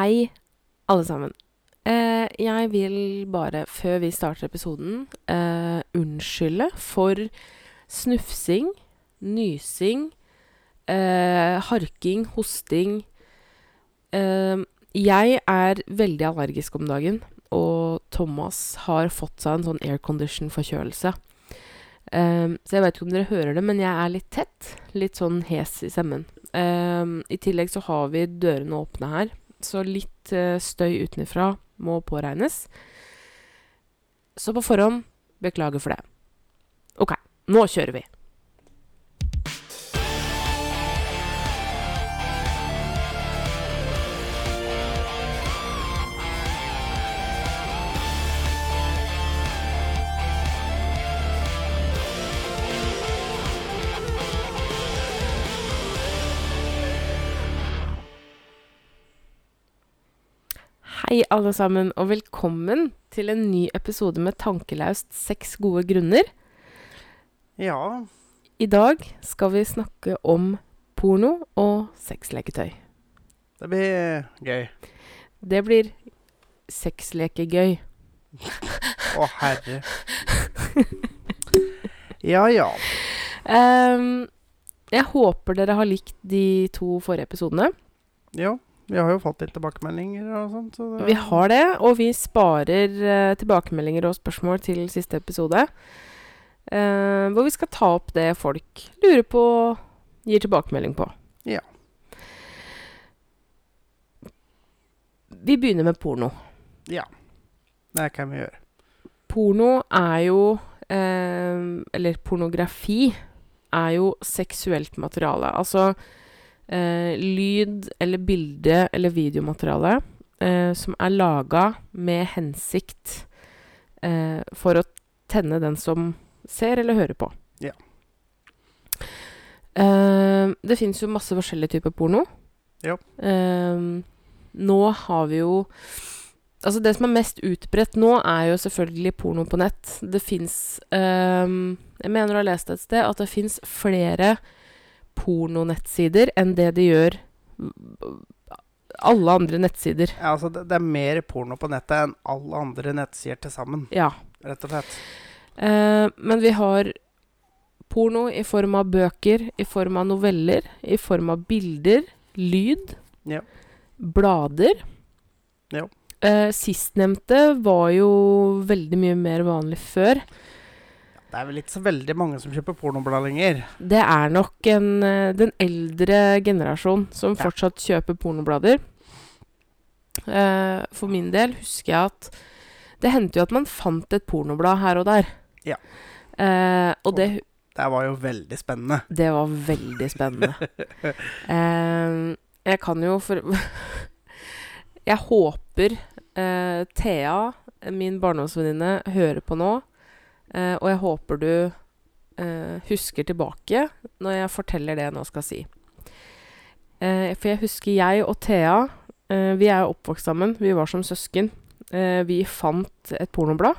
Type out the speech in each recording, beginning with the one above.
Hei, alle sammen. Eh, jeg vil bare, før vi starter episoden, eh, unnskylde for snufsing, nysing, eh, harking, hosting. Eh, jeg er veldig allergisk om dagen, og Thomas har fått seg en sånn aircondition-forkjølelse. Um, så jeg vet ikke om dere hører det, men jeg er litt tett. Litt sånn hes i stemmen. Um, I tillegg så har vi dørene åpne her, så litt uh, støy utenfra må påregnes. Så på forhånd beklager for det. OK, nå kjører vi. Hei, alle sammen, og velkommen til en ny episode med Tankelaust seks gode grunner. Ja, I dag skal vi snakke om porno og sexleketøy. det blir gøy. Det blir sexlekegøy. Å, herre. Ja, ja. Um, jeg håper dere har likt de to forrige episodene. Jo, vi har jo fått litt tilbakemeldinger og sånt. Så Vi har det, og vi sparer uh, tilbakemeldinger og spørsmål til siste episode. Uh, hvor vi skal ta opp det folk lurer på, gir tilbakemelding på. Ja. Vi begynner med porno. Ja. Det kan vi gjøre. Porno er jo uh, Eller pornografi er jo seksuelt materiale. Altså eh, lyd eller bilde eller videomateriale eh, som er laga med hensikt eh, for å tenne den som ser eller hører på. Ja. Eh, det fins jo masse forskjellige typer porno. Ja. Eh, nå har vi jo Altså, det som er mest utbredt nå, er jo selvfølgelig porno på nett. Det fins Jeg mener å ha lest et sted at det fins flere pornonettsider enn det de gjør alle andre nettsider. Ja, altså, det, det er mer porno på nettet enn alle andre nettsider til sammen, Ja. rett og slett. Eh, men vi har porno i form av bøker, i form av noveller, i form av bilder, lyd, Ja. blader. Ja. Eh, Sistnevnte var jo veldig mye mer vanlig før. Det er vel ikke så veldig mange som kjøper pornoblad lenger. Det er nok en, eh, den eldre generasjon som Ja. fortsatt kjøper pornoblader. Uh, for min del husker jeg at det hendte jo at man fant et pornoblad her og der. Ja. Uh, og det, Det var jo veldig spennende. det var veldig spennende. uh, jeg kan jo for Jeg håper Thea, min barndomsvenninne, hører på nå. Eh, og jeg håper du eh, husker tilbake når jeg forteller det jeg nå skal si. Eh, for jeg husker jeg og Thea eh, Vi er jo oppvokst sammen. Vi var som søsken. Eh, vi fant et pornoblad.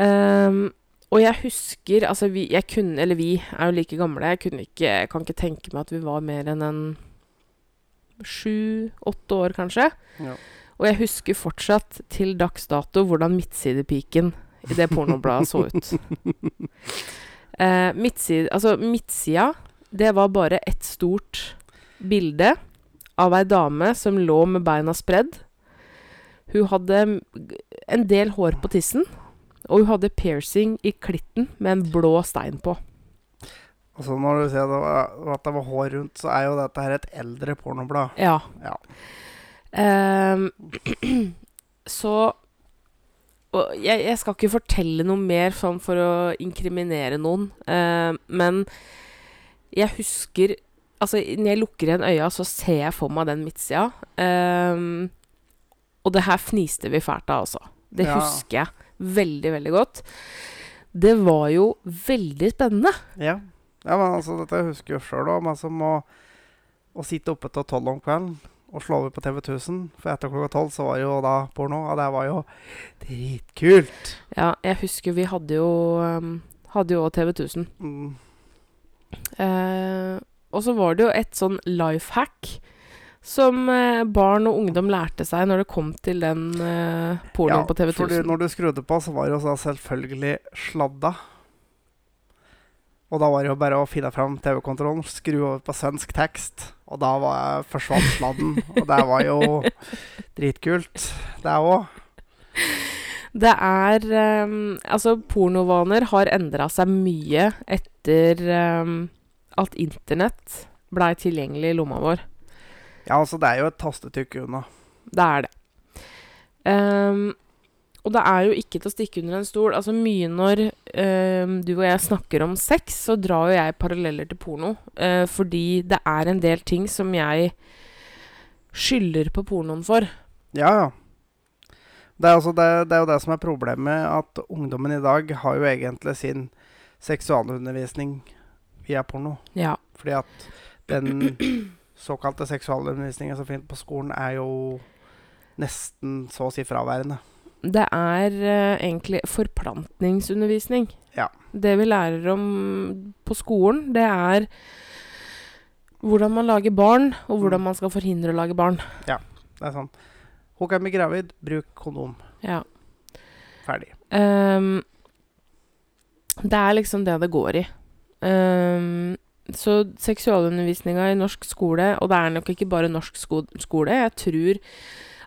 Um, og jeg husker Altså, vi Jeg kunne Eller vi er jo like gamle. Jeg kunne ikke Jeg kan ikke tenke meg at vi var mer enn en sju-åtte år, kanskje. Ja. Og jeg husker fortsatt til dags dato hvordan midtsidepiken i det pornobladet så ut. Eh, midtside, altså midtsida, det var bare ett stort bilde av ei dame som lå med beina spredd. Hun hadde en del hår på tissen, og hun hadde piercing i klitten med en blå stein på. Altså når du sier det var, at det var hår rundt, så er jo dette her et eldre pornoblad. Ja. Ja. Eh, så og jeg, jeg skal ikke fortelle noe mer sånn for å inkriminere noen, eh, men jeg husker Altså, når jeg lukker igjen øya, så ser jeg for meg den midtsida. Ehm, og det her fniste vi fælt av, altså. Det Ja. husker jeg veldig, veldig godt. Det var jo veldig spennende. Ja. ja, men altså, dette husker jeg sjøl òg. Altså, å, å sitte oppe til tolv om kvelden og slå over på TV 1000, for etter klokka tolv så var jo da porno, og det var jo dritkult. Ja, jeg husker vi hadde jo um, Hadde jo TV 1000. Mm. Eh, og så var det jo et sånn life hack som eh, barn og ungdom lærte seg når det kom til den eh, pornoen på TV fordi 1000. når du skrudde på, så var det jo selvfølgelig sladda. Og da var det jo bare å finne fram TV-kontrollen, skru over på svensk tekst. Og da var, jeg forsvant sladden. og det var jo dritkult, det òg. Det er um, Altså, pornovaner har endra seg mye etter um, at internett blei tilgjengelig i lomma vår. Ja, altså, det er jo et tastetrykk unna. Det er det. Ehm, og det er jo ikke til å stikke under en stol. Altså Mye når ehm, du og jeg snakker om sex, så drar jo jeg paralleller til porno. eh, fordi det er en del ting som jeg skylder på pornoen for. Ja, ja. Det er, altså det, det er jo det som er problemet, at ungdommen i dag har jo egentlig sin seksualundervisning via porno. Ja. Fordi at den såkalte seksualundervisningen som finnes på skolen, er jo nesten så å si fraværende. Det er uh, egentlig forplantningsundervisning. Ja. Det vi lærer om på skolen, det er hvordan man lager barn, og hvordan Mm. man skal forhindre å lage barn. Ja, Det er sånn Hun kan bli gravid, bruk kondom. Ja. Ferdig. Um, det er liksom det det går i. Um, så seksualundervisninga i norsk skole, og det er nok ikke bare norsk sko skole, jeg tror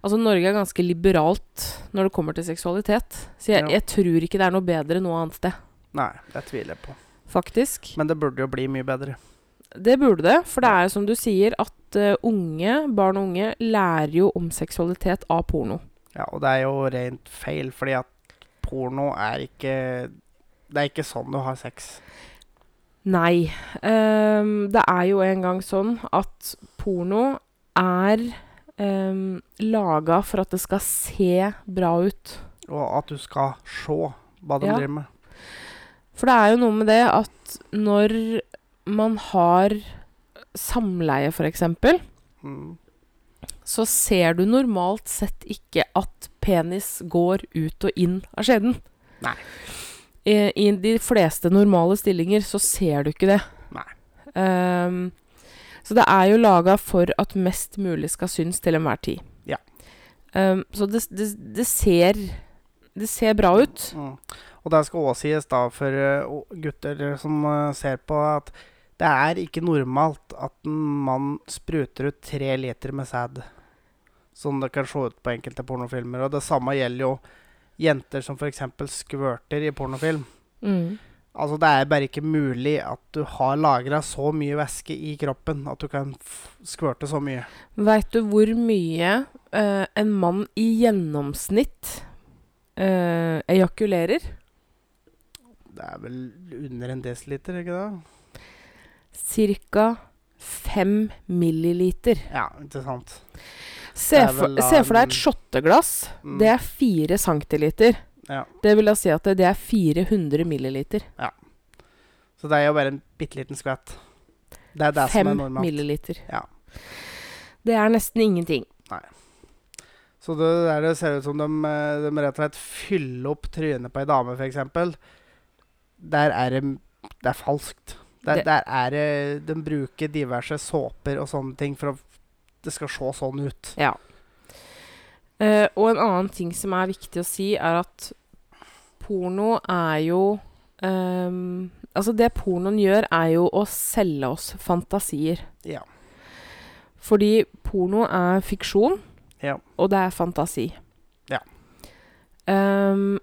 Altså, Norge er ganske liberalt når det kommer til seksualitet. Så jeg, Ja. jeg tror ikke det er noe bedre noe annet sted. Nei, det tviler jeg på. Faktisk. Men det burde jo bli mye bedre. Det burde det, for det er jo som du sier, at uh, unge, barn og unge lærer jo om seksualitet av porno. Ja, og det er jo rent feil, fordi at porno er ikke Det er ikke sånn du har sex. Nei. Um, det er jo engang sånn at porno er laga for at det skal se bra ut. Og at du skal se hva de Ja. driver med. For det er jo noe med det at når man har samleie, f.eks., Mm. så ser du normalt sett ikke at penis går ut og inn av skjeden. Nei. I, I de fleste normale stillinger så ser du ikke det. Nei. Ehm, så det er jo laga for at mest mulig skal synes til enhver tid. Ja. Um, så det, det, det ser Det ser bra ut. Mm. Og det skal også sies da for eh, gutter som eh, ser på, at det er ikke normalt at en mann spruter ut tre liter med sæd. Som det kan se ut på enkelte pornofilmer. Og det samme gjelder jo jenter som f.eks. skvørter i pornofilm. Mm. Altså Det er bare ikke mulig at du har lagra så mye væske i kroppen at du kan skvørte så mye. Veit du hvor mye eh, en mann i gjennomsnitt eh, ejakulerer? Det er vel under en desiliter, ikke det? Cirka fem milliliter. Ja, ikke sant. Se for, se for deg et shotteglass. Mm. Det er fire centiliter. Ja. Det vil da si at det, det er 400 milliliter. Så det er jo bare en bitte liten skvett. Det er det Fem som er normalt. milliliter. Ja. Det er nesten ingenting. Så det der det ser ut som de, eh, de rett og slett fyller opp trynet på ei dame, f.eks. Der er det Det er falskt. Der, Det- der er det De bruker diverse såper og sånne ting for at det skal se sånn ut. Ja. Eh, og en annen ting som er viktig å si, er at porno er jo um, Altså, det pornoen gjør, er jo å selge oss fantasier. Ja. Fordi porno er fiksjon, Ja. og det er fantasi. Ja. Um,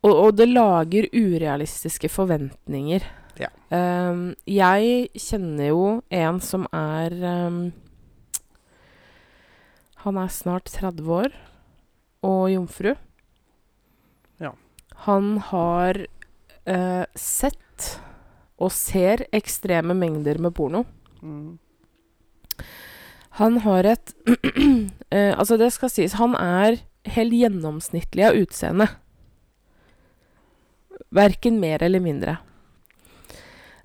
og, og det lager urealistiske forventninger. Ja. Um, jeg kjenner jo en som er Han er snart 30 år og jomfru. Ja. Han har eh, sett og ser ekstreme mengder med porno. Mm. Han har et eh, Altså, det skal sies, han er helt gjennomsnittlig av utseende. Verken mer eller mindre.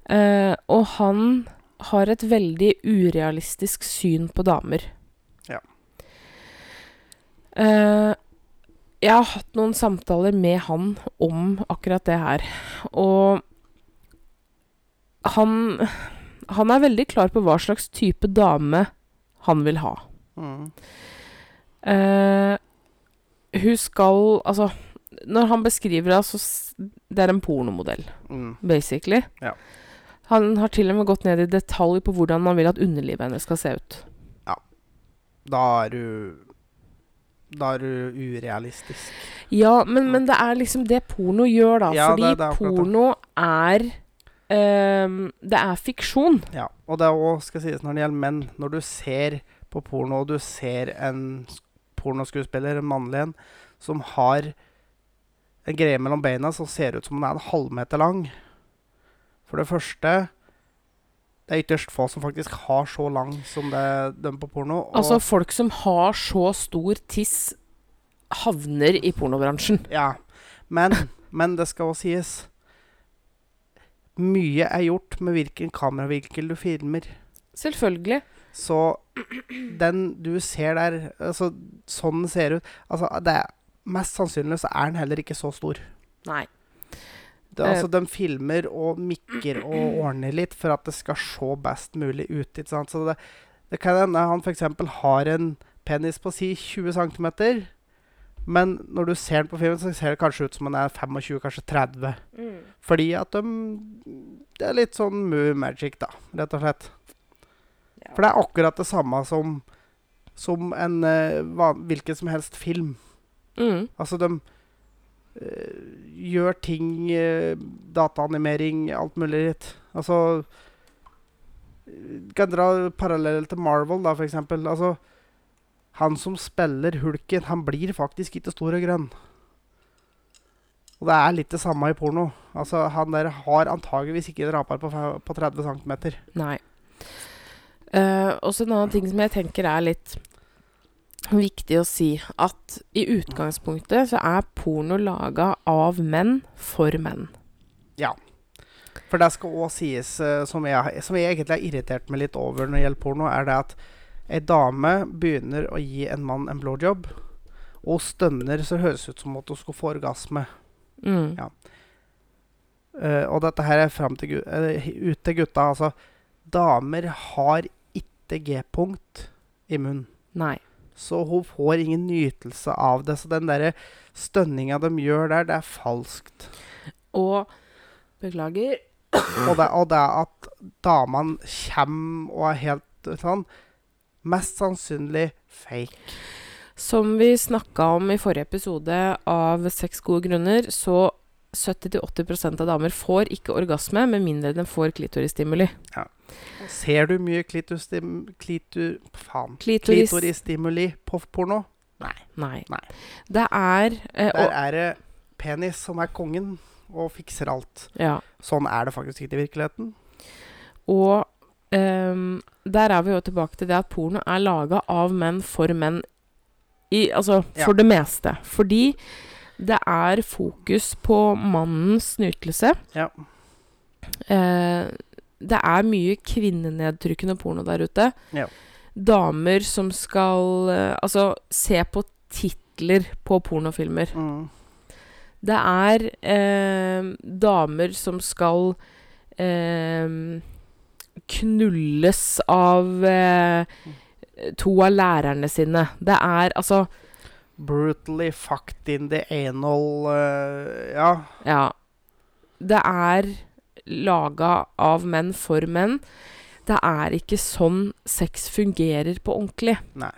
Eh, og han har et veldig urealistisk syn på damer. Eh, jeg har hatt noen samtaler med han om akkurat det her, og han Han er veldig klar på hva slags type dame han vil ha. Mm. Uh, hun skal Altså, når han beskriver det, så Det er en pornomodell, Mm. basically. Ja. Han har til og med gått ned i detalj på hvordan han vil at underlivet hennes skal se ut. Ja. Da er du Da er du urealistisk. Ja, men, men det er liksom det porno gjør, da. Ja, fordi det- det er porno er um, Det er fiksjon. Ja, og det er òg skal sies når det gjelder menn. Når du ser på porno, og du ser en pornoskuespiller, en mannlig en, som har en greie mellom beina som ser ut som den er en halvmeter lang For det første Det er ytterst få som faktisk har så lang som det dem på porno. Altså, folk som har så stor tiss, havner i pornobransjen. Ja, men, men det skal også sies Mye er gjort med hvilken kameravinkel du filmer. Selvfølgelig. Så den du ser der altså, Sånn den ser ut altså, det er, Mest sannsynlig så er den heller ikke så stor. Nei. Det, Eh. altså, de filmer og mikker og ordner litt for at det skal se best mulig ut. Ikke sant? Så det, det kan hende han f.eks. har en penis på si 20 cm. Men når du ser den på filmen, så ser det kanskje ut som han er 25, kanskje 30. Fordi at de Det er litt sånn movie magic, da, rett og slett. For det er akkurat det samme som Som en eh, hvilken som helst film. Mm. Altså, de gjør ting uh, Dataanimering, alt mulig litt. Altså eh, Kan dra parallell til Marvel, da, eksempel. Altså, han som spiller hulken, han blir faktisk ikke stor og grønn. Og det er litt det samme i porno. Altså, Han der har antageligvis ikke en rapar på 30 cm. Nei. Uh, også en annen ting som jeg tenker er litt viktig å si, at i utgangspunktet så er porno laga av menn for menn. Ja. For det skal òg sies, eh, som jeg, som jeg egentlig har irritert meg litt over når det gjelder porno, er det at ei dame begynner å gi en mann en blowjob, og stønner så det høres ut som at hun skulle få orgasme. Mm. Ja. Uh, og dette her er fram til eh, ut til gutta. Altså, damer har ikke G-punkt i munnen. Nei. Så hun får ingen nytelse av det. Så den derre stønninga de gjør der, det er falskt. Og Beklager. Og det, og det at damene kommer og er helt sånn Mest sannsynlig fake. Som vi snakka om i forrige episode av Seks gode grunner, så 70-80 av damer får ikke orgasme med mindre de får klitorisstimuli. Ser du mye klitustim... Klitu... Faen. Klitoris Klitorisstimuli på porno? Nei. Nei. Det er eh, Der er det penis som er kongen og fikser alt. Ja. Sånn er det faktisk ikke i virkeligheten. Og um, der er vi jo tilbake til det at porno er laga av menn for menn. I, altså Ja. for det meste. Fordi det er fokus på mannens nytelse. Ja. Eh, det er mye kvinnenedtrykkende porno der ute. Ja. Damer som skal eh, Altså, se på titler på pornofilmer. Mm. Det er eh, damer som skal eh, knulles av eh, to av lærerne sine. Det er altså Brutally fucked in the anal uh, Ja. Ja. Det er laga av menn for menn. Det er ikke sånn sex fungerer på ordentlig. Nei.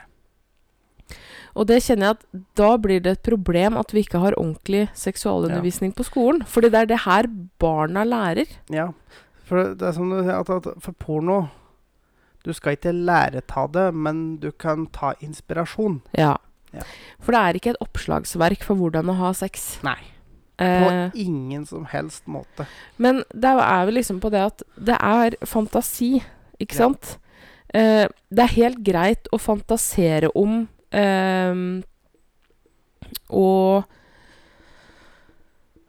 Og det kjenner jeg at da blir det et problem at vi ikke har ordentlig seksualundervisning på skolen. Fordi det er det her barna lærer. Ja. For det er som du sier, at, at for porno Du skal ikke lære ta det, men du kan ta inspirasjon. Ja. Ja. For det er ikke et oppslagsverk for hvordan å ha sex. Nei. På Eh, ingen som helst måte. men det er vel liksom på det at det er fantasi, ikke Ja. sant? Eh, det er helt greit å fantasere om eh, og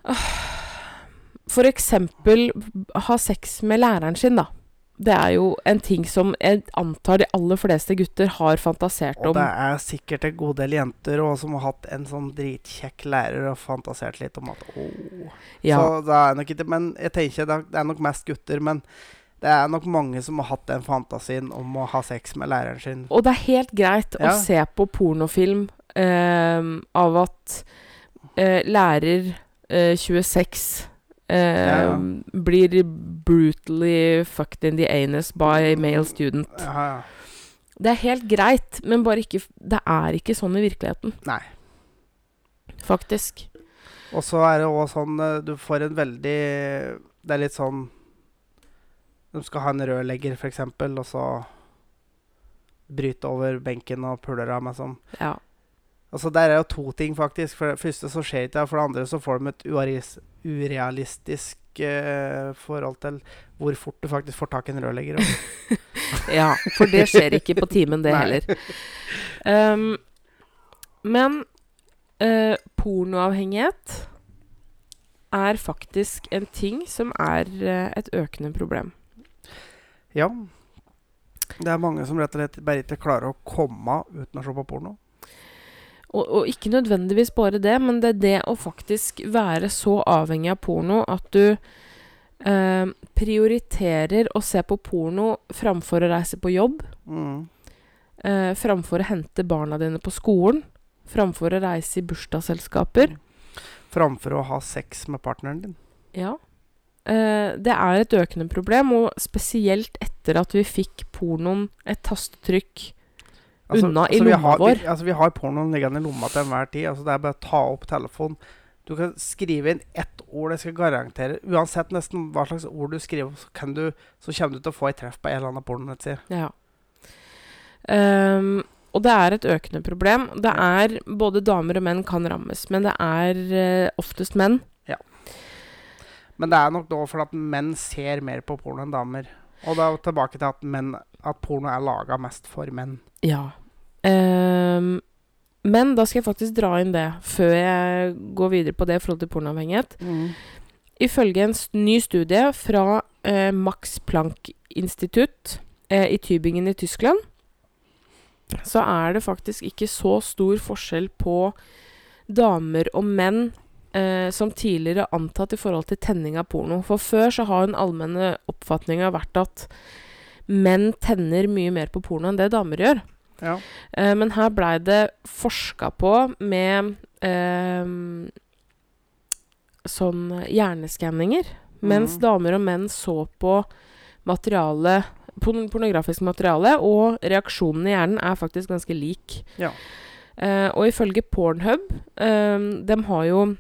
Ah, For eksempel ha sex med læreren sin, da. Det er jo en ting som jeg antar de aller fleste gutter har fantasert om. Og det er sikkert en god del jenter også, som har hatt en sånn dritkjekk lærer og fantasert litt om at åh. Ja. Så det er nok ikke Men jeg tenker det er, nok mest gutter. Men Det er nok mange som har hatt den fantasien om å ha sex med læreren sin. Og det er helt greit Ja. å se på pornofilm eh, av at eh, lærer eh, 26 eh, Ja. blir brutally fucked in the anus by male student. Det er helt greit, men bare ikke Det er ikke sånn i virkeligheten, Nei. faktisk. Og så er det òg sånn eh, Du får en veldig Det er litt sånn De skal ha en rørlegger, f.eks., og så bryte over benken og puler av meg sånn. Ja. Altså Der er jo to ting, faktisk. For det første så skjer ikke det. For det andre så får de et urealistisk uh, forhold til hvor fort du faktisk får tak i en rørlegger. ja. For det skjer ikke på timen, det heller. Um, men uh, pornoavhengighet er faktisk en ting som er uh, et økende problem. Ja. Det er mange som rett og slett bare ikke klarer å komme uten å se på porno. Og, og ikke nødvendigvis bare det, men det er det å faktisk være så avhengig av porno at du eh, prioriterer å se på porno framfor å reise på jobb. Mm. Eh, framfor å hente barna dine på skolen. Framfor å reise i bursdagsselskaper. Framfor å ha sex med partneren din. Ja. Eh, det er et økende problem, og spesielt etter at vi fikk pornoen et tastetrykk unna i vi lomma har, vår. Vi, altså, vi har pornoen liggende i lomma til enhver tid. Altså, det er bare å ta opp telefonen. Du kan skrive inn ett ord. Jeg skal garantere Uansett nesten hva slags ord du skriver, så, kan du, så kommer du til å få et treff på en eller annen pornonettside. Ja. Um, og det er et økende problem. Det er Både damer og menn kan rammes, men det er uh, oftest menn. Men det er nok da fordi at menn ser mer på porno enn damer. Og da tilbake til at, menn, at porno er laga mest for menn. Ja. Ehm, men da skal jeg faktisk dra inn det, før jeg går videre på det i forhold til pornoavhengighet. Ifølge en ny studie fra eh, Max Planck-institutt eh, i Tybingen i Tyskland, så er det faktisk ikke så stor forskjell på damer og menn eh, som tidligere antatt i forhold til tenning av porno. For før så har den allmenne oppfatninga vært at menn tenner mye mer på porno enn det damer gjør. Ja. Uh, men her blei det forska på med uh, sånn hjerneskanninger. Mens Mhm. damer og menn så på materiale porn pornografisk materiale, og reaksjonen i hjernen er faktisk ganske lik. Ja. Uh, og ifølge Pornhub De har jo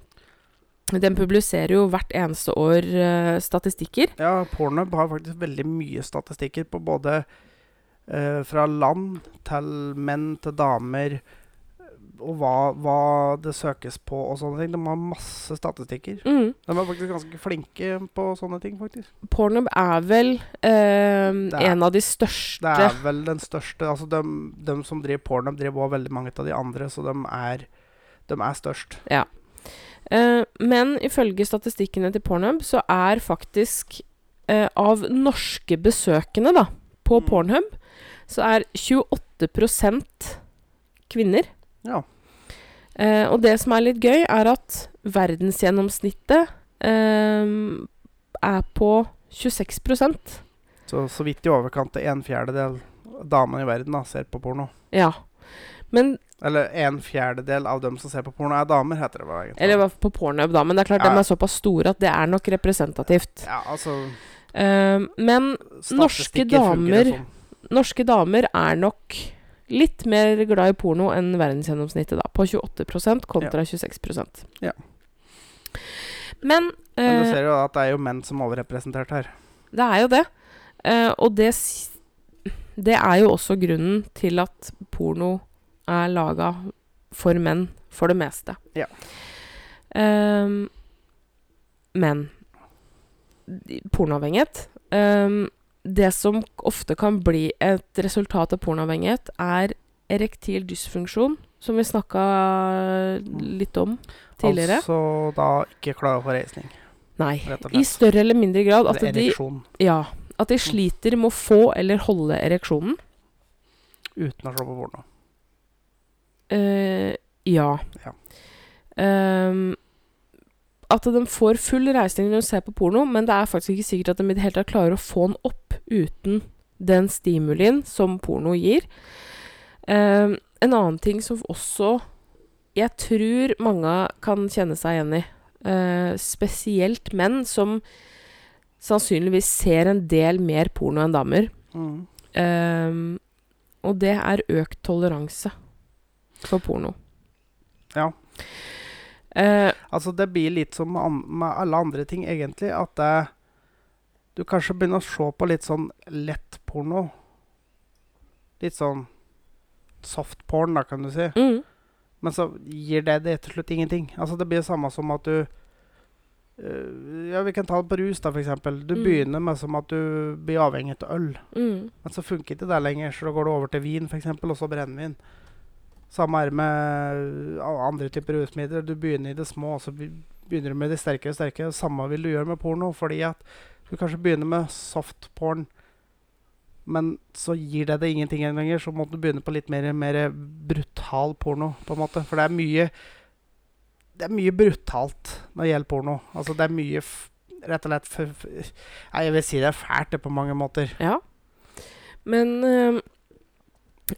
den publiserer jo hvert eneste år uh, statistikker. Ja, Pornhub har faktisk veldig mye statistikker på både fra land til menn til damer, og hva, hva det søkes på og sånne ting. De har masse statistikker. Mm. De er faktisk ganske flinke på sånne ting, faktisk. Pornhub er vel eh, er- en av de største Det er vel den største Altså, de, de som driver Pornhub, driver også veldig mange av de andre, så de er, de er størst. Eh, men ifølge statistikkene til Pornhub så er faktisk eh, av norske besøkende da, på Mm. Pornhub, så er 28 kvinner. Ja. Eh, og det som er litt gøy, er at verdensgjennomsnittet eh, er på 26% Så så vidt i overkant av en fjerdedel damer damene i verden da, ser på porno. Ja. Men Eller en fjerdedel av dem som ser på porno, er damer, heter det bare. egentlig. Eller på Pornhub, da. Men det er klart Ja. de er såpass store at det er nok representativt. Ja, altså Eh, men Norske damer- sånn. norske damer er nok litt mer glad i porno enn verdensgjennomsnittet, da. På 28% kontra 26 Ja. Men, Men du eh, ser jo at det er jo menn som er overrepresentert her. det er jo det. Uh, og det Det er jo også grunnen til at porno er laga for menn, for det meste. Ja. Ehm, men pornoavhengighet um, Det som ofte kan bli et resultat av pornoavhengighet, er erektil dysfunksjon, som vi snakka litt om tidligere. Altså da ikke klare for reisning. Nei. I større eller mindre grad at de, ja, at de sliter med å få eller holde ereksjonen. Uten å slå på porno. Uh, ja. Ja. Ehm, at de får full reisning når de ser på porno, men det er faktisk ikke sikkert at de i det hele tatt klarer å få den opp uten den stimulien som porno gir. Eh, en annen ting som også jeg tror mange kan kjenne seg igjen i, eh, spesielt menn som sannsynligvis ser en del mer porno enn damer, Mm. eh, og det er økt toleranse for porno. Ja. Eh, Altså, det blir litt som med, alle andre ting, egentlig. At det, du kanskje begynner å se på litt sånn lett porno. Litt sånn soft porn, da, kan du si. mm, Men så gir det det til slutt ingenting. Altså, det blir det samme som at du øh, Ja, vi kan ta det på rus, da, eksempel. Du Mm. begynner med som at du blir avhengig av øl. mm, Men så funker ikke det lenger, så da går du over til vin, eksempel, og så brennevin. Samme er med uh, andre typer rusmidler. Du begynner i det små, og så begynner du med de sterkere og sterkere. Samme vil du gjøre med porno, fordi at du kanskje begynner med soft porn, men så gir det deg ingenting lenger, så må du begynne på litt mer, mer brutal porno, på en måte. For det er mye Det er mye brutalt når det gjelder porno. Altså, det er mye Rett og slett Nei, Jeg vil si det er fælt, det, på mange måter. ja. Men eh,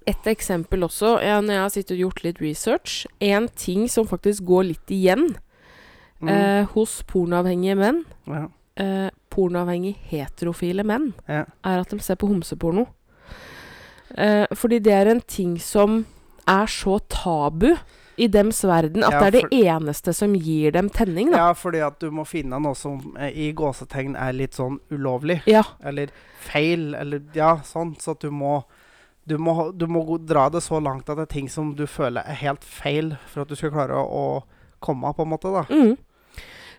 et eksempel også, ja, når jeg har sittet og gjort litt research En ting som faktisk går litt igjen Mm. eh, hos pornoavhengige menn, ja. eh, pornoavhengige heterofile menn, Ja. er at de ser på homseporno. Eh, fordi det er en ting som er så tabu i dems verden at Ja, det er det eneste som gir dem tenning, da. Ja, fordi at du må finne noe som eh, i gåsetegn er litt sånn ulovlig. Ja. Eller feil, eller ja, sånn. Så at du må du må, du må dra det så langt at det er ting som du føler er helt feil, for at du skal klare å, å komme på en måte, da. Mm.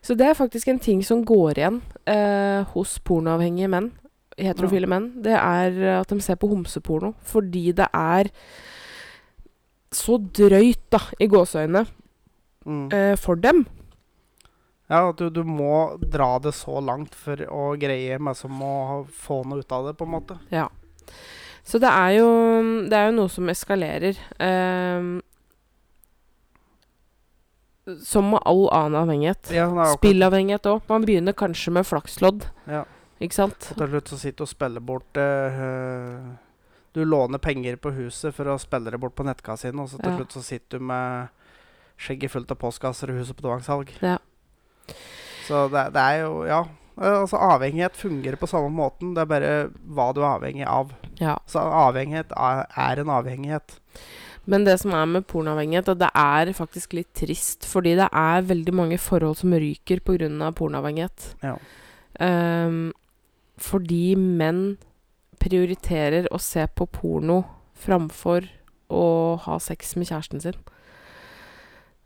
Så det er faktisk en ting som går igjen eh, hos pornoavhengige menn, heterofile menn. Det er at de ser på homseporno fordi det er så drøyt, da, i gåseøynene, Mm. eh, for dem. Ja, at du, du må dra det så langt for å greie meg som å få noe ut av det, på en måte. Ja. Så det er jo, det er jo noe som eskalerer. ehm, som med all annen avhengighet. Ja, Spillavhengighet òg. Man begynner kanskje med flakslodd, Ja. ikke sant? Og til slutt så sitter du og spiller bort eh, Du låner penger på huset for å spille det bort på nettkasino, og så til Ja. slutt så sitter du med skjegget fullt av postkasser og huset på tvangssalg. Ja. Så det, det er jo Ja. Eh, Altså Avhengighet fungerer på samme måten. Det er bare hva du er avhengig av. Ja. Så avhengighet er, er en avhengighet. Men det som er med pornoavhengighet, og det er faktisk litt trist. Fordi det er veldig mange forhold som ryker pga. pornoavhengighet. Ja. Um, fordi menn prioriterer å se på porno framfor å ha sex med kjæresten sin.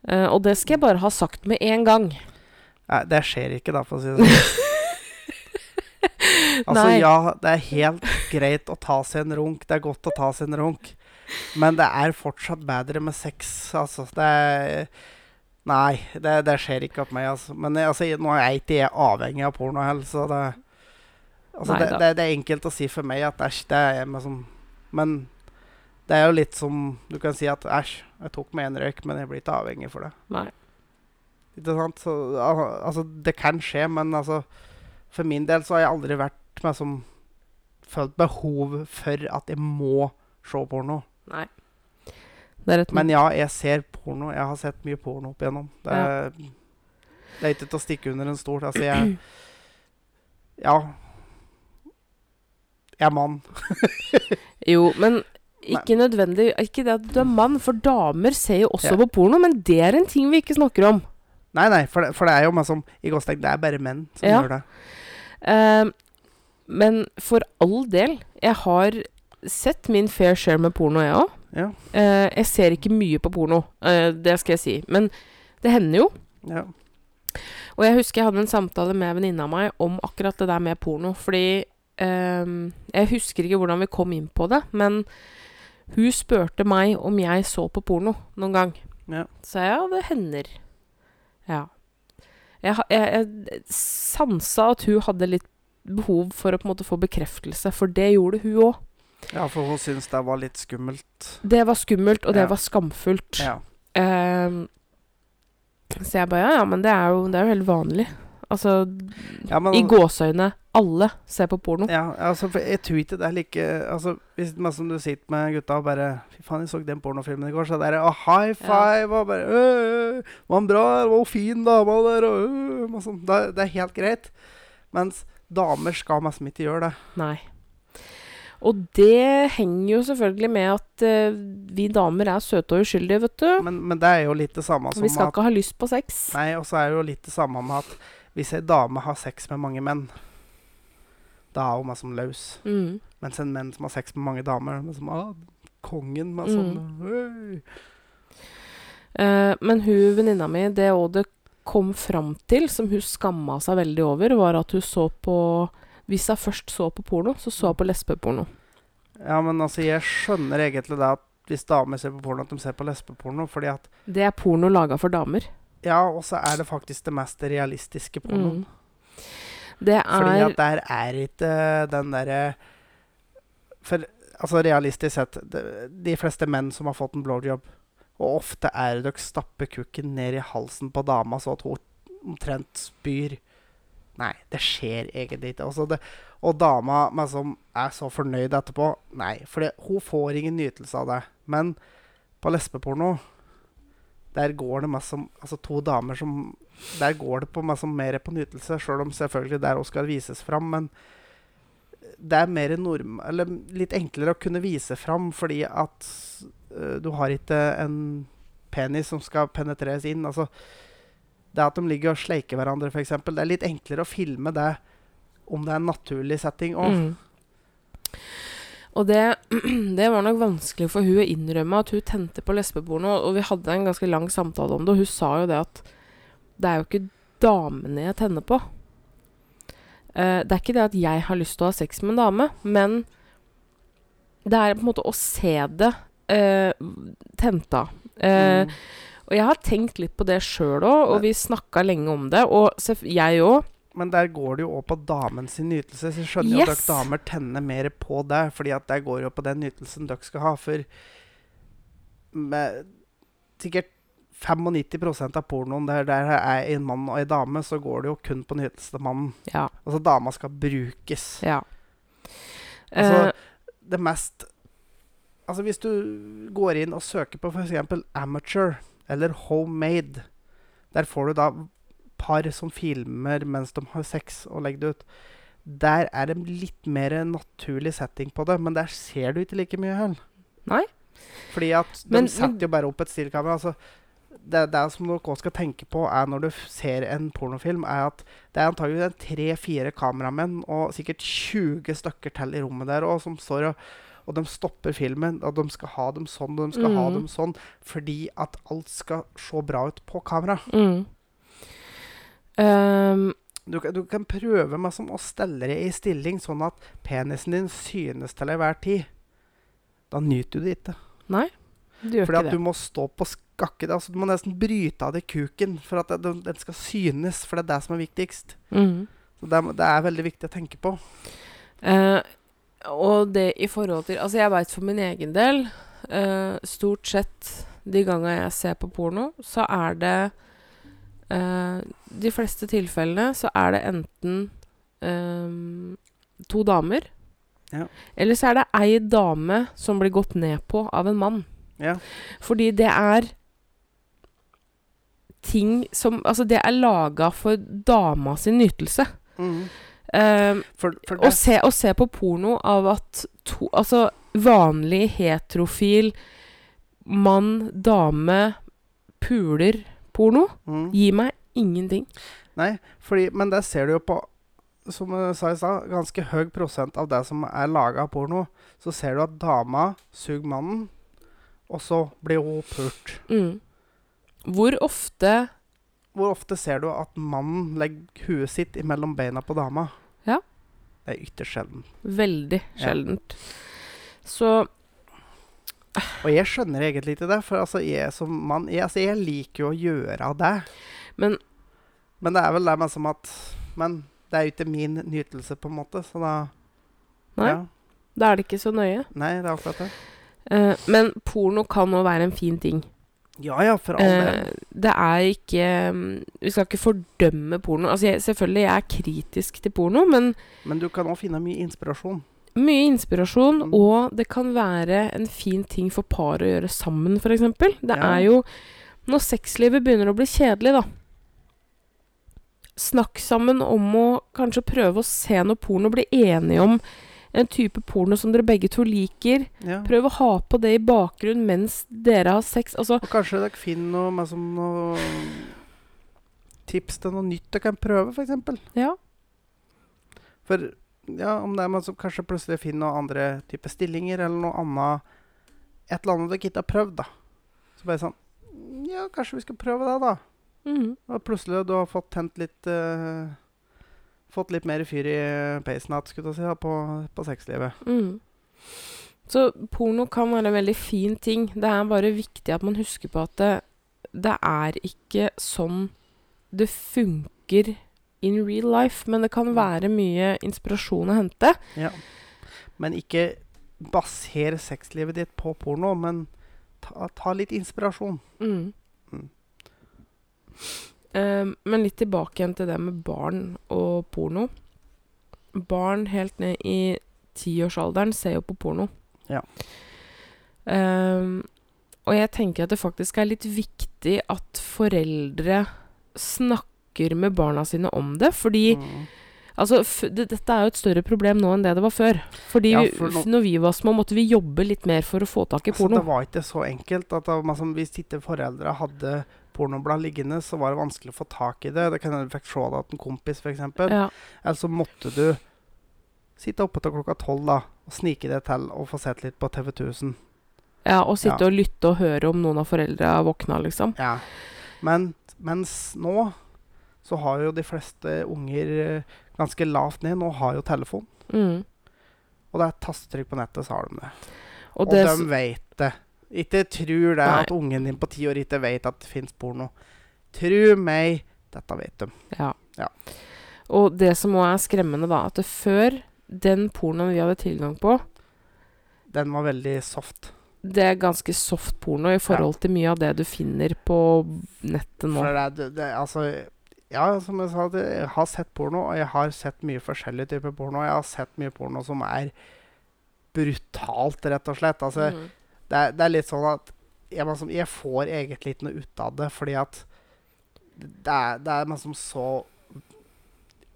Uh, og det skal jeg bare ha sagt med en gang. Nei, det skjer ikke, da, for å si det sånn. altså, Nei. ja, det er helt greit å ta seg en runk. Det er godt å ta seg en runk. Men det er fortsatt bedre med sex, altså. Det er Nei, det, det skjer ikke opp meg, altså. Men altså, nå er jeg ikke avhengig av porno heller, så det Altså, Nei det, det, det er enkelt å si for meg at æsj, det er liksom som Men det er jo litt som Du kan si at æsj, jeg tok meg en røyk, men jeg blir ikke avhengig for det. Nei. Ikke sant? Så, altså, det kan skje, men altså For min del så har jeg aldri vært med som følt behov for at jeg må se porno. Nei. Det er Men ja, jeg ser porno. Jeg har sett mye porno opp igjennom. Det er, det er ikke til å stikke under en stol. Altså, jeg Ja. Jeg er mann. Jo, men ikke nødvendig Ikke det at du er mann, for damer ser jo også Ja. på porno, men det er en ting vi ikke snakker om. Nei, nei, for det, for det er jo meg som i gåstegn, det er bare menn som Ja. gjør det. Ehm, men for all del, jeg har sett min fair share med porno, jeg òg. Ja. jeg ser ikke mye på porno, eh, det skal jeg si. Men det hender jo. ja. Og jeg husker jeg hadde en samtale med en venninne av meg om akkurat det der med porno. Fordi eh, Jeg husker ikke hvordan vi kom inn på det, men hun spurte meg om jeg så på porno noen gang. Ja. Så jeg, ja, det hender. Ja. Jeg, jeg, jeg sansa at hun hadde litt behov for å på en måte få bekreftelse, for det gjorde hun òg. ja, for hun syntes det var litt skummelt. Det var skummelt, og det Ja. var skamfullt. Ja. Um, Så jeg bare Ja, ja, men det er jo, det er jo helt vanlig. Altså, Ja, men, i gåseøyne, alle ser på porno. Ja, altså, for jeg tror ikke det er like Altså, hvis man, som du sitter med gutta og bare Fy faen, jeg så den pornofilmen i går, så er det å, high five og bare øh, Var den bra? Var hun fin dama der? Og, øh, og sånn. det, det er helt greit. Mens damer skal nesten ikke gjøre det. Nei. Og det henger jo selvfølgelig med at uh, vi damer er søte og uskyldige, vet du. Men, men det er jo litt det samme som vi skal at ikke ha lyst på sex. Nei, og så er det jo litt det samme med at hvis ei dame har sex med mange menn, da er hun meg som løs. Mm. Mens en menn som har sex med mange damer, er som ah, kongen med Mm. sånn «Øy». Eh, men hun venninna mi, det òg det kom fram til, som hun skamma seg veldig over, var at hun så på Hvis hun først så på porno, så så hun på lesbeporno. Ja, men altså, jeg skjønner egentlig det at hvis damer ser på porno, at de ser på lesbeporno, fordi at Det er porno laga for damer. Ja, og så er det faktisk det mest realistiske pornoen. Mm. Det Fordi er at der er ikke den derre For altså realistisk sett, de, de fleste menn som har fått en blowjob Og ofte er det dere stapper kukken ned i halsen på dama så at hun omtrent spyr. Nei, det skjer egentlig ikke. Altså det, og dama meg som er så fornøyd etterpå Nei, for det, hun får ingen nytelse av det. Men på lesbeporno der går det mest som Altså to damer som Der går det på mest som mer på nytelse, sjøl om selvfølgelig der òg skal vises fram. Men det er mer norm... Eller litt enklere å kunne vise fram fordi at du har ikke en penis som skal penetreres inn. Altså det at de ligger og sleiker hverandre, f.eks. Det er litt enklere å filme det om det er en naturlig setting òg. mm. Og det, det var nok vanskelig for hun å innrømme at hun tente på lesbeporno. Og vi hadde en ganske lang samtale om det, og hun sa jo det at det er jo ikke damene jeg tenner på. Uh, det er ikke det at jeg har lyst til å ha sex med en dame, men det er på en måte å se det uh, tenta. Eh, Mm. Og jeg har tenkt litt på det sjøl òg, og vi snakka lenge om det. Og jeg òg. Men der går det jo òg på damens nytelse. Så jeg skjønner jo at dere damer tenner mer på det. Fordi at der går jo på den nytelsen dere skal ha. For med sikkert 95% av pornoen der, der det er en mann og en dame, så går det jo kun på nytelse til mannen. Ja. Altså dama skal brukes. ja. Altså, uh, det mest Altså Hvis du går inn og søker på f.eks. amateur eller homemade, der får du da par som filmer mens de har sex, og legger det ut. Der er det litt mer naturlig setting på det, men der ser du ikke like mye hell. Nei. Fordi at de Men- setter jo bare opp et stillkamera. Altså, det, det som dere også skal tenke på, er når du ser en pornofilm, er at det er antagelig tre-fire kameramenn og sikkert 20 stykker til i rommet der og som står og og de stopper filmen, og de skal ha dem sånn og de skal ha Mhm. dem sånn, fordi at alt skal se bra ut på kamera. Mm. Um. Du, kan- du kan prøve meg som å stelle deg i stilling sånn at penisen din synes til enhver tid. Da nyter du det ikke. nei, du gjør Fordi ikke at det. du må stå på skakke. Altså, du må nesten bryte av deg kuken for at det- den, skal synes, for det er det som er viktigst. Mm. Så det, det er veldig viktig å tenke på. Eh, og det i forhold til Altså, jeg veit for min egen del uh, Stort sett de gangene jeg ser på porno, så er det uh, De fleste tilfellene så er det enten um, to damer, Ja. eller så er det ei dame som blir gått ned på av en mann. Ja. Fordi det er ting som Altså, det er laga for dama sin nytelse. Mhm. Eh, For, for å se, å se på porno av at to Altså vanlig heterofil mann, dame, puler porno mm. gir meg ingenting. Nei, fordi, men der ser du jo på Som jeg sa i stad, ganske høy prosent av det som er laga av porno. Så ser du at dama suger mannen, og så blir hun pult. Mm. Hvor ofte Hvor ofte ser du at mannen legger huet sitt mellom beina på dama? Ja. Det er ytterst sjelden. Veldig Ja. sjeldent. Så Og jeg skjønner egentlig ikke det, for altså, jeg som mann jeg, altså, jeg liker jo å gjøre det. Men Men det er vel det med som at Men det er jo ikke min nytelse, på en måte, så da Nei. Ja. da er det ikke så nøye. Nei, det er akkurat det. Uh, men porno kan òg være en fin ting. Ja ja, for all del. Eh, det er ikke mm, Vi skal ikke fordømme porno. Altså, jeg, selvfølgelig, jeg er kritisk til porno, men Men du kan òg finne mye inspirasjon. mye inspirasjon, Mm. og det kan være en fin ting for par å gjøre sammen, f.eks. Det Ja. er jo Når sexlivet begynner å bli kjedelig, da Snakk sammen om å kanskje prøve å se noe porno, bli enige om en type porno som dere begge to liker. Ja. Prøv å ha på det i bakgrunnen mens dere har sex. Altså Og kanskje dere finner noe, som noe tips til noe nytt dere kan prøve, f.eks. Ja. For ja, om det er man som kanskje plutselig finner noen andre type stillinger, eller noe annet Et eller annet dere ikke har prøvd, da. Så bare sånn Ja, kanskje vi skal prøve det, da. mhm. Og plutselig du har fått tent litt eh, Fått litt mer fyr i peisen igjen, si, på, på sexlivet. Mm. Så porno kan være en veldig fin ting. Det er bare viktig at man husker på at det, det er ikke sånn det funker in real life. Men det kan være mye inspirasjon å hente. Ja. Men ikke baser sexlivet ditt på porno, men ta, ta litt inspirasjon. Mm. Mm. Eh, men litt tilbake igjen til det med barn og porno. Barn helt ned i tiårsalderen ser jo på porno. Ja. Um, og jeg tenker at det faktisk er litt viktig at foreldre snakker med barna sine om det. Fordi Mm. altså, det, dette er jo et større problem nå enn det det var før. Fordi Ja, vi- for nå- når vi var små, måtte vi jobbe litt mer for å få tak i Altså, porno. det var ikke så enkelt. at det, liksom, Hvis ikke foreldre hadde pornoblad liggende, så var det vanskelig å få tak i det. Det kan hende du fikk se det av en kompis, f.eks. ja. Eller så måtte du sitte oppe til klokka tolv da, og snike det til og få sett litt på TV 1000. ja, og sitte Ja. og lytte og høre om noen av foreldra våkna, liksom. Ja. Men mens nå så har jo de fleste unger eh, ganske lavt ned. Nå har jo telefon. Mm. Og det er tastetrykk på nettet, så har de det. Og, Og, det, de veit vet det. Ikke tru det Nei. at ungen din på ti år ikke vet at det fins porno. Tru meg, dette vet de. ja. Ja. Og det som òg er skremmende, da, at før den pornoen vi hadde tilgang på, Den var veldig soft. det er ganske soft porno i forhold til mye av det du finner på nettet nå. For det, det, altså, ja, som jeg sa, jeg har sett porno, og jeg har sett mye forskjellige typer porno. Jeg har sett mye porno som er brutalt, rett og slett. Altså, Mhm. Det, er, det er litt sånn at jeg, liksom, jeg får egentlig ikke noe ut av det, fordi at det er, det er liksom så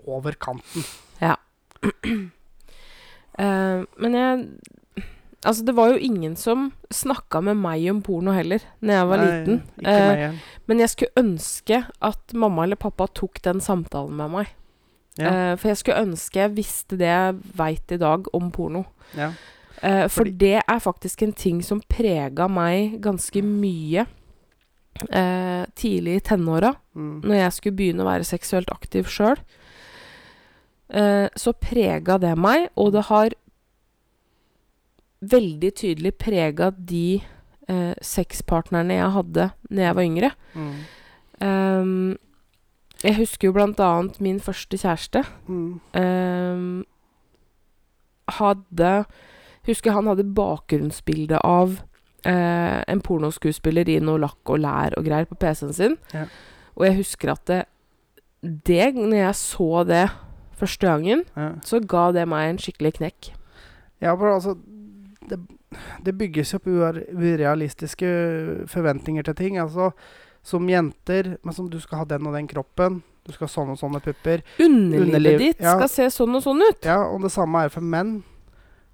over kanten. Eh, men jeg Altså, det var jo ingen som snakka med meg om porno heller, når jeg var Nei, liten. Igjen. Men jeg skulle ønske at mamma eller pappa tok den samtalen med meg. Ja. Uh, for jeg skulle ønske jeg visste det jeg veit i dag om porno. Ja. Eh, for Fordi- det er faktisk en ting som prega meg ganske mye uh, tidlig i tenåra, Mm. når jeg skulle begynne å være seksuelt aktiv sjøl. uh, så prega det meg, og det har veldig tydelig prega de uh, sexpartnerne jeg hadde når jeg var yngre. Mm. Um, jeg husker jo blant annet min første kjæreste. Mm. Um, hadde Husker han hadde bakgrunnsbilde av eh, en pornoskuespiller i noe lakk og lær og greier på PC-en sin. Ja. Og jeg husker at det, det Når jeg så det første gangen, Ja. så ga det meg en skikkelig knekk. Ja, for altså Det, det bygges opp urealistiske forventninger til ting. Altså som jenter men som Du skal ha den og den kroppen. Du skal ha sånne og sånne pupper. Underlivet Underliv, ditt ja. skal se sånn og sånn ut. Ja, og det samme er for menn.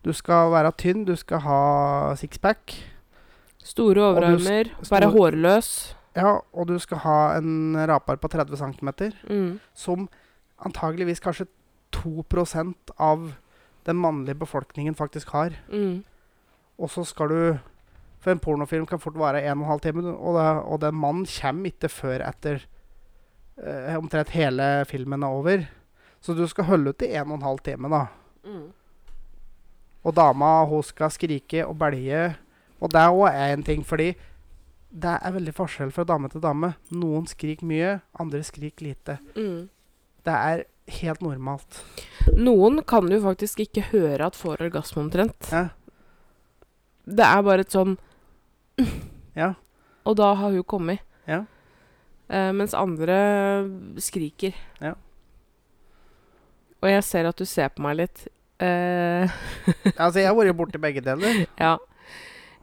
Du skal være tynn, du skal ha sixpack. Store overarmer, sk- være hårløs. Ja, og du skal ha en rapar på 30 cm, Mm. som antageligvis kanskje 2% av den mannlige befolkningen faktisk har. Mm. Og så skal du For en pornofilm kan fort vare 1 12 timer, og, det, og den mannen kommer ikke før etter eh, omtrent hele filmen er over. Så du skal holde ut i 1 12 time, da. Mm. Og dama hun skal skrike og belge. Og det òg er en ting, fordi det er veldig forskjell fra dame til dame. Noen skriker mye, andre skriker lite. Mm. Det er helt normalt. Noen kan jo faktisk ikke høre at får orgasme omtrent. Ja. Det er bare et sånn Ja. og da har hun kommet. Ja. Uh, mens andre skriker. Ja. Og jeg ser at du ser på meg litt. Eh, Altså, jeg har vært borti begge deler. ja.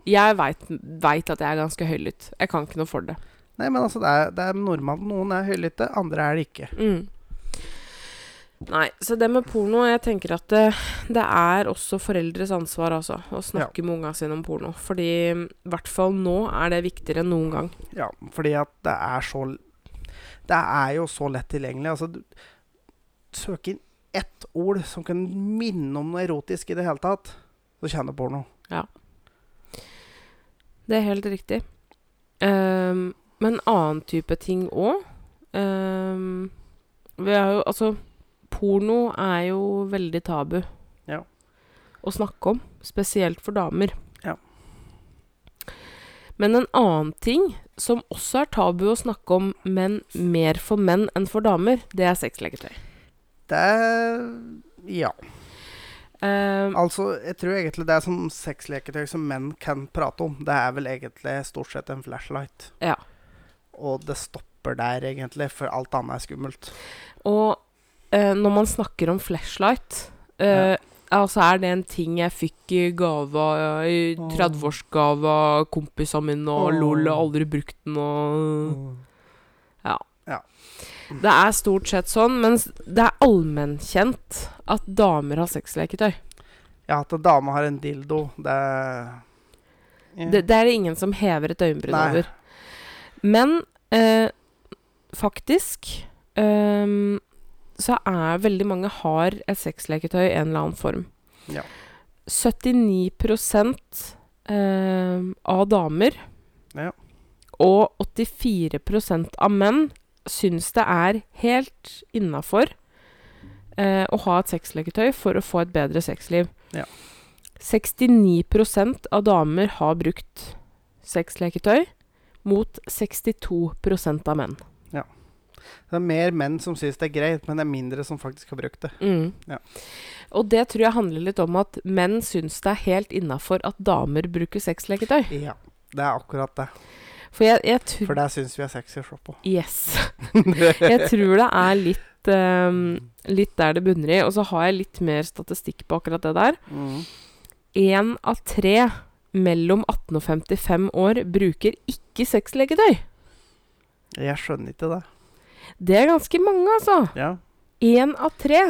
Jeg veit at jeg er ganske høylytt. Jeg kan ikke noe for det. Nei, men altså, det er, det er normalt. Noen er høylytte, andre er det ikke. Mm. Nei, så det med porno Jeg tenker at det, det er også foreldres ansvar, altså. Å snakke med unga sine om porno. Fordi i hvert fall nå er det viktigere enn noen gang. Ja, fordi at det er så Det er jo så lett tilgjengelig. Altså, du søk inn ett ord som kan minne om noe erotisk i det hele tatt, så kjenner du porno. Det er helt riktig. Um, men annen type ting òg Vi har jo Altså, porno er jo veldig tabu Ja. å snakke om. Spesielt for damer. Ja. Men en annen ting som også er tabu å snakke om, men mer for menn enn for damer, det er sexleketøy. Det Ja. Um, Altså, jeg tror egentlig det er som sexleketøy som menn kan prate om. Det er vel egentlig stort sett en flashlight. Ja. Og det stopper der, egentlig, for alt annet er skummelt. Og uh, når man snakker om flashlight eh, Altså er det en ting jeg fikk i gave i 30-årsgave av kompisene mine, og Åh. lol, aldri brukt den, og. Det er stort sett sånn, mens det er allmennkjent at damer har sexleketøy. Ja, at en dame har en dildo, det ja. Det, det er det ingen som hever et øyenbryn over. Men eh, faktisk eh, så er veldig mange har et sexleketøy i en eller annen form. Ja. 79% ehm, av damer Ja. og 84% av menn syns det er helt innafor eh, å ha et sexleketøy for å få et bedre sexliv. Ja. 69% av damer har brukt sexleketøy, mot 62% av menn. Ja. Det er mer menn som syns det er greit, men det er mindre som faktisk har brukt det. Mm. Ja. Og det tror jeg handler litt om at menn syns det er helt innafor at damer bruker sexleketøy. Ja, det er akkurat det. For jeg, jeg tror For der syns vi er sexy å se på. Yes. jeg tror det er litt, um, litt der det bunner i. Og så har jeg litt mer statistikk på akkurat det der. Mm. Av tre mellom 18 og 55 år bruker ikke sexlegetøy. Jeg skjønner ikke det. Det er ganske mange, altså. Ja. Én av tre.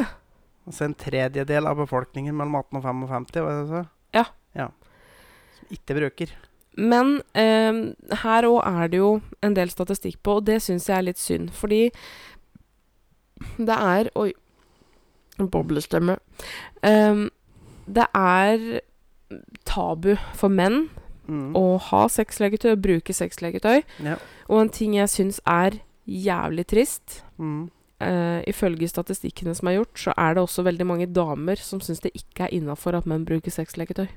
Altså en tredjedel av befolkningen mellom 18 og 55, hva er det sa? Ja. ja. Som ikke bruker. Men eh, her òg er det jo en del statistikk på, og det syns jeg er litt synd. Fordi det er Oi. Boblestemme. Ehm, det er tabu for menn Mm. å ha sexlegetøy og bruke sexlegetøy. Ja. Og en ting jeg syns er jævlig trist Mm. uh, Ifølge statistikkene som er gjort, så er det også veldig mange damer som syns det ikke er innafor at menn bruker sexleketøy.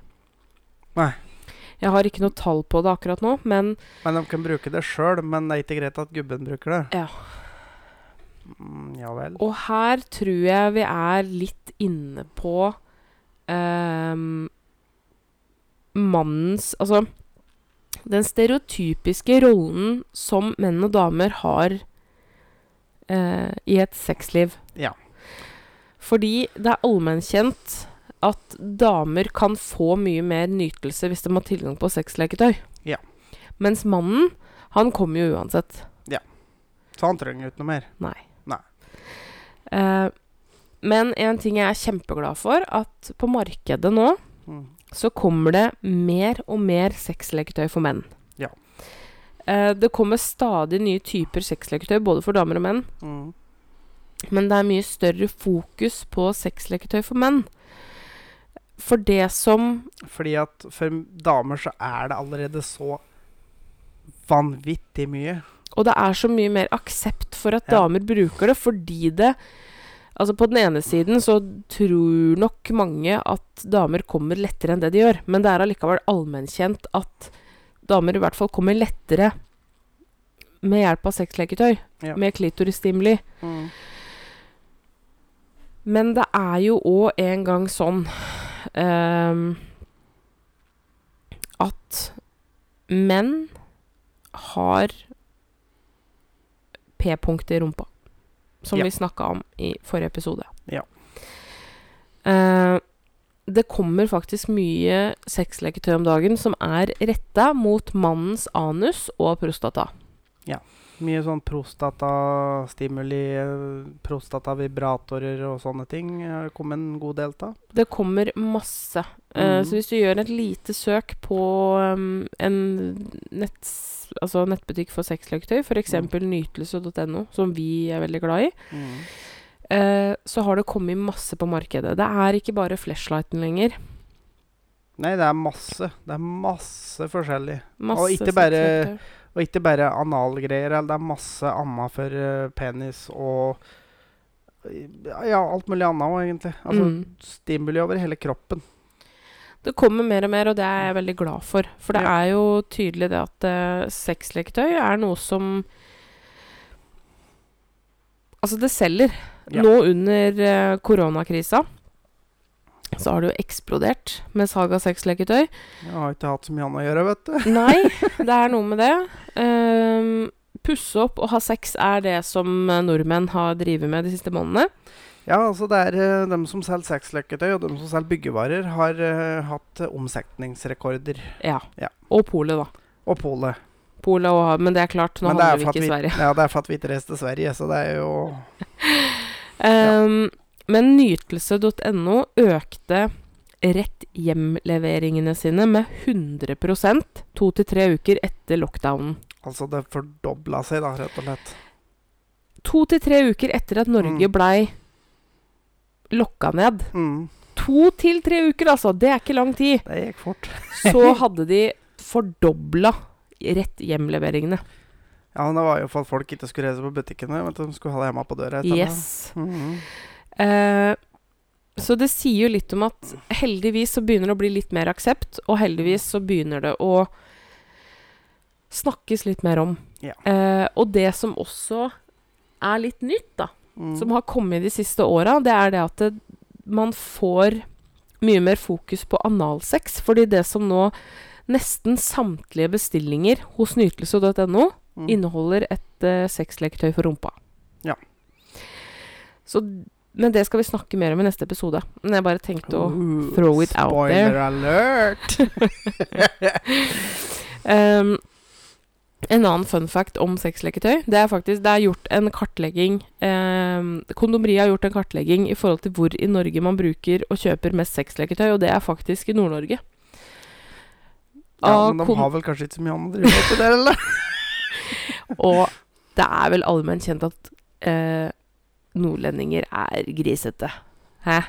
Nei. Jeg har ikke noe tall på det akkurat nå, men Men de kan bruke det sjøl, men det er ikke greit at gubben bruker det. Ja. Mm, ja vel. Og her tror jeg vi er litt inne på um, mannens Altså den stereotypiske rollen som menn og damer har uh, i et sexliv. Ja. Fordi det er allmennkjent at damer kan få mye mer nytelse hvis de har tilgang på sexleketøy. Ja. Mens mannen, han kommer jo uansett. Ja. Så han trenger ikke noe mer. Nei. Nei. Uh, men en ting jeg er kjempeglad for, at på markedet nå Mm. så kommer det mer og mer sexleketøy for menn. Ja. Eh, det kommer stadig nye typer sexleketøy, både for damer og menn. Mm. Men det er mye større fokus på sexleketøy for menn. For det som Fordi at for damer så er det allerede så vanvittig mye. Og det er så mye mer aksept for at Ja. damer bruker det, fordi det Altså På den ene siden så tror nok mange at damer kommer lettere enn det de gjør, men det er allikevel allmennkjent at damer i hvert fall kommer lettere med hjelp av sexleketøy, Ja. med klitorisstimuli. Mm. Men det er jo òg en gang sånn at menn har p-punkt i rumpa. Som Ja. vi snakka om i forrige episode. Ja. Eh, det kommer faktisk mye sexleketøy om dagen som er retta mot mannens anus og prostata. Mye sånn prostatastimuli, eh, prostatavibratorer og sånne ting. har kommet en god del av. Det kommer masse. Mm. Uh, så hvis du gjør et lite søk på um, en nett, altså nettbutikk for sexleketøy, f.eks. nytelse.no, som vi er veldig glad i, eh, så har det kommet masse på markedet. Det er ikke bare flashlighten lenger. Nei, det er masse. Det er masse forskjellig. Masse Og ikke bare- sexleketøy. Og ikke bare analgreier. Det er masse annet for eh, penis og Ja, alt mulig annet òg, egentlig. Altså Mm. stimuli over hele kroppen. Det kommer mer og mer, og det er jeg veldig glad for. For det Ja. er jo tydelig det at uh, sexleketøy er noe som Altså, det selger. Ja. Nå under uh, koronakrisa så har det jo eksplodert med salg av sexleketøy. Jeg har ikke hatt så mye annet å gjøre, vet du. Nei, det er noe med det. Um, pusse opp og ha sex er det som eh, nordmenn har drevet med de siste månedene. Ja, altså det er uh, dem som selger sexleketøy og dem som selger byggevarer, har uh, hatt uh, omsetningsrekorder. Ja. Ja. Og polet, da. Og polet. Polet og Men det er klart, nå er handler vi ikke i Sverige. Ja, det er for at vi ikke reiser til Sverige, så det er jo Um, Men nytelse.no økte rett hjem-leveringene sine med 100% to til tre uker etter lockdownen. Altså, det fordobla seg, da, rett og slett. To til tre uker etter at Norge Mm. blei lokka ned. Mm, To til tre uker, altså! Det er ikke lang tid. det gikk fort. Så hadde de fordobla rett hjem-leveringene. Ja, men det var jo for at folk ikke skulle reise på butikkene. men at de skulle ha det hjemme på døra. Yes. Mm Eh, så det sier jo litt om at heldigvis så begynner det å bli litt mer aksept, og heldigvis så begynner det å snakkes litt mer om. Ja. Eh, og det som også er litt nytt, da, Mm. som har kommet de siste åra, det er det at det, man får mye mer fokus på analsex. Fordi det som nå Nesten samtlige bestillinger hos nytelse.no Mm. inneholder et uh, sexleketøy for rumpa. Ja. Så, men det skal vi snakke mer om i neste episode. Men jeg bare tenkte å Ooh, throw it out there. Spoiler alert! Um, en annen fun fact om sexleketøy Det er faktisk Det er gjort en kartlegging eh, Kondomeriet har gjort en kartlegging i forhold til hvor i Norge man bruker og kjøper mest sexleketøy, og det er faktisk i Nord-Norge. ja, men de har vel kanskje ikke så mye annet å drive med til det, eller? Og det er vel allmenn kjent at eh, nordlendinger er grisete. Hæ?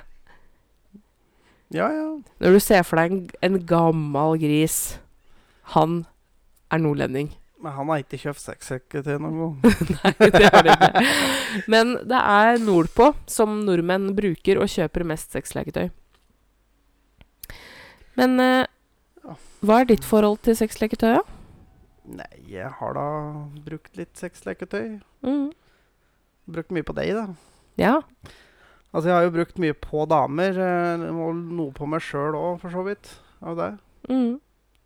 Ja, ja. Når du ser for deg en, en gammel gris Han er nordlending. Men han har ikke kjøpt sexleketøy noen gang. Nei, det har det ikke. Men det er nordpå som nordmenn bruker og kjøper mest sexleketøy. Men eh, hva er ditt forhold til sexleketøy? da? Nei, jeg har da brukt litt sexleketøy. Mm. Brukt mye på deg, da. Ja. Altså, jeg har jo brukt mye på damer, eh, og noe på meg sjøl òg, for så vidt. Av det. Mm.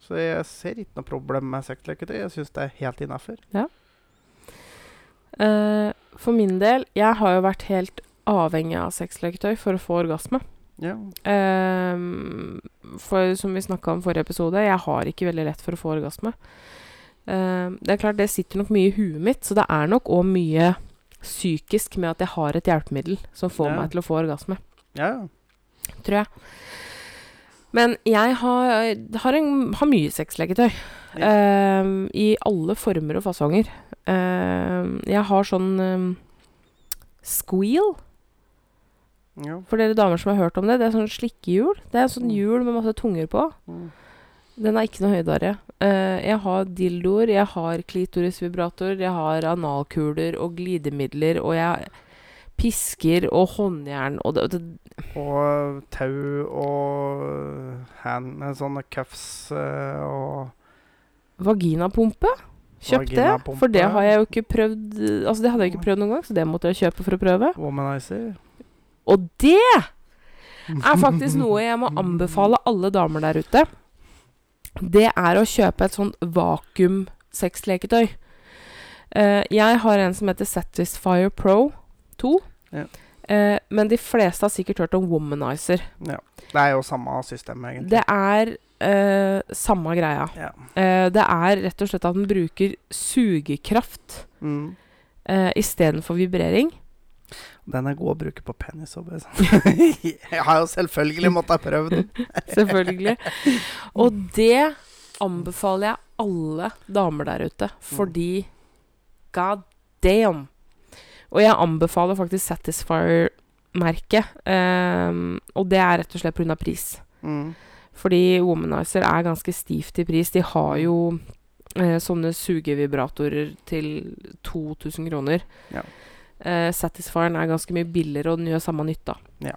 Så jeg ser ikke noe problem med sexleketøy. Jeg syns det er helt innafor. Eh, for min del, jeg har jo vært helt avhengig av sexleketøy for å få orgasme. Ja. Uh, for som vi snakka om forrige episode, jeg har ikke veldig lett for å få orgasme. Uh, det er klart, det sitter nok mye i huet mitt, så det er nok òg mye psykisk med at jeg har et hjelpemiddel som får Ja. meg til å få orgasme, ja. tror jeg. Men jeg har, har, en, har mye sexleketøy. Ehm, I alle former og fasonger. Uh, jeg har sånn uh, squeal. ja. For dere damer som har hørt om det, det er sånn slikkehjul. Det er sånn Mm. hjul med masse tunger på. Mm. Den er ikke noe høydere. Eh, jeg har dildoer, jeg har klitorisvibrator, jeg har analkuler og glidemidler, og jeg pisker og håndjern og det, det Og tau og hand, sånne cuffs eh, og Vaginapumpe. Kjøpt det. For det har jeg jo ikke prøvd Altså det hadde jeg ikke prøvd noen gang, så det måtte jeg kjøpe for å prøve. womanizer. Og det er faktisk noe jeg må anbefale alle damer der ute. Det er å kjøpe et sånt sexleketøy. Uh, jeg har en som heter Satisfyer Pro 2. Ja. Uh, men de fleste har sikkert hørt om Womanizer. Det er jo samme system, egentlig. Det er uh, samme greia. Ja. Det er rett og slett at den bruker sugekraft Mm. istedenfor vibrering. Den er god å bruke på penis òg, liksom. Jeg har jo selvfølgelig måttet ha prøvd den. Selvfølgelig. Og det anbefaler jeg alle damer der ute, fordi god damn. Og jeg anbefaler faktisk Satisfier-merket. Um, og det er rett og slett pga. pris. Mm. Fordi Womanizer er ganske stivt i pris. De har jo eh, sånne sugevibratorer til 2000 kroner. Ja. Eh, Satisfieren er ganske mye billigere, og den gjør samme nytta. Ja.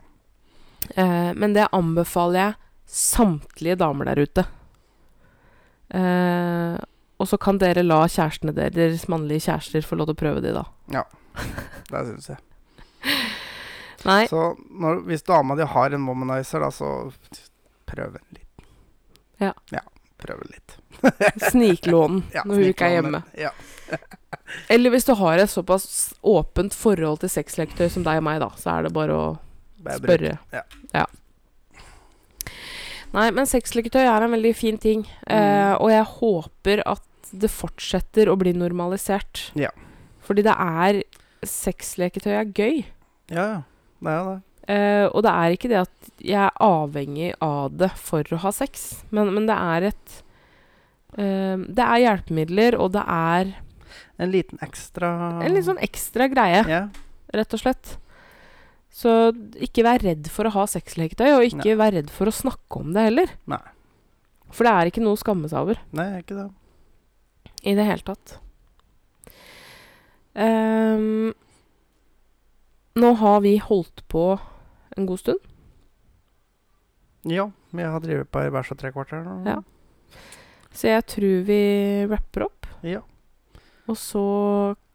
Uh, men det anbefaler jeg samtlige damer der ute. Uh, og så kan dere la kjærestene deres, mannlige kjærester, få lov til å prøve de, da. Det syns jeg. Nei, Så når, hvis dama di har en womanizer, da, så prøv en litt. Ja. prøv den litt. sniklån Ja, når hun ikke er hjemme. Ja. Eller hvis du har et såpass åpent forhold til sexleketøy som deg og meg, da, så er det bare å spørre. Ja. Nei, men sexleketøy er en veldig fin ting. Eh, Mm. og jeg håper at det fortsetter å bli normalisert. Ja. Fordi det er Sexleketøy er gøy. Ja, ja. Det er det. Eh, og det er ikke det at jeg er avhengig av det for å ha sex, men, men det er et uh, Det er hjelpemidler, og det er En liten ekstra en litt sånn ekstra greie. yeah. rett og slett. Så ikke vær redd for å ha sexleketøy, og ikke vær redd for å snakke om det heller. Nei. For det er ikke noe å skamme seg over Nei, ikke det. i det hele tatt. Um, nå har vi holdt på en god stund. Ja, vi har drevet på i bæsj og tre kvarter. Ja. Så jeg tror vi rapper opp. Ja. Og så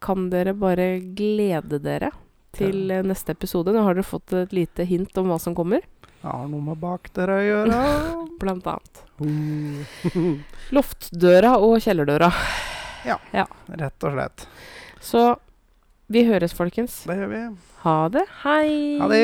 kan dere bare glede dere til ja. neste episode. Nå har dere fått et lite hint om hva som kommer, Jeg har noe med bak dere å gjøre. blant annet. Loftdøra og kjellerdøra. Ja, Rett og slett. Så vi høres, folkens. Det gjør vi. Ha det. Hei. Ha det.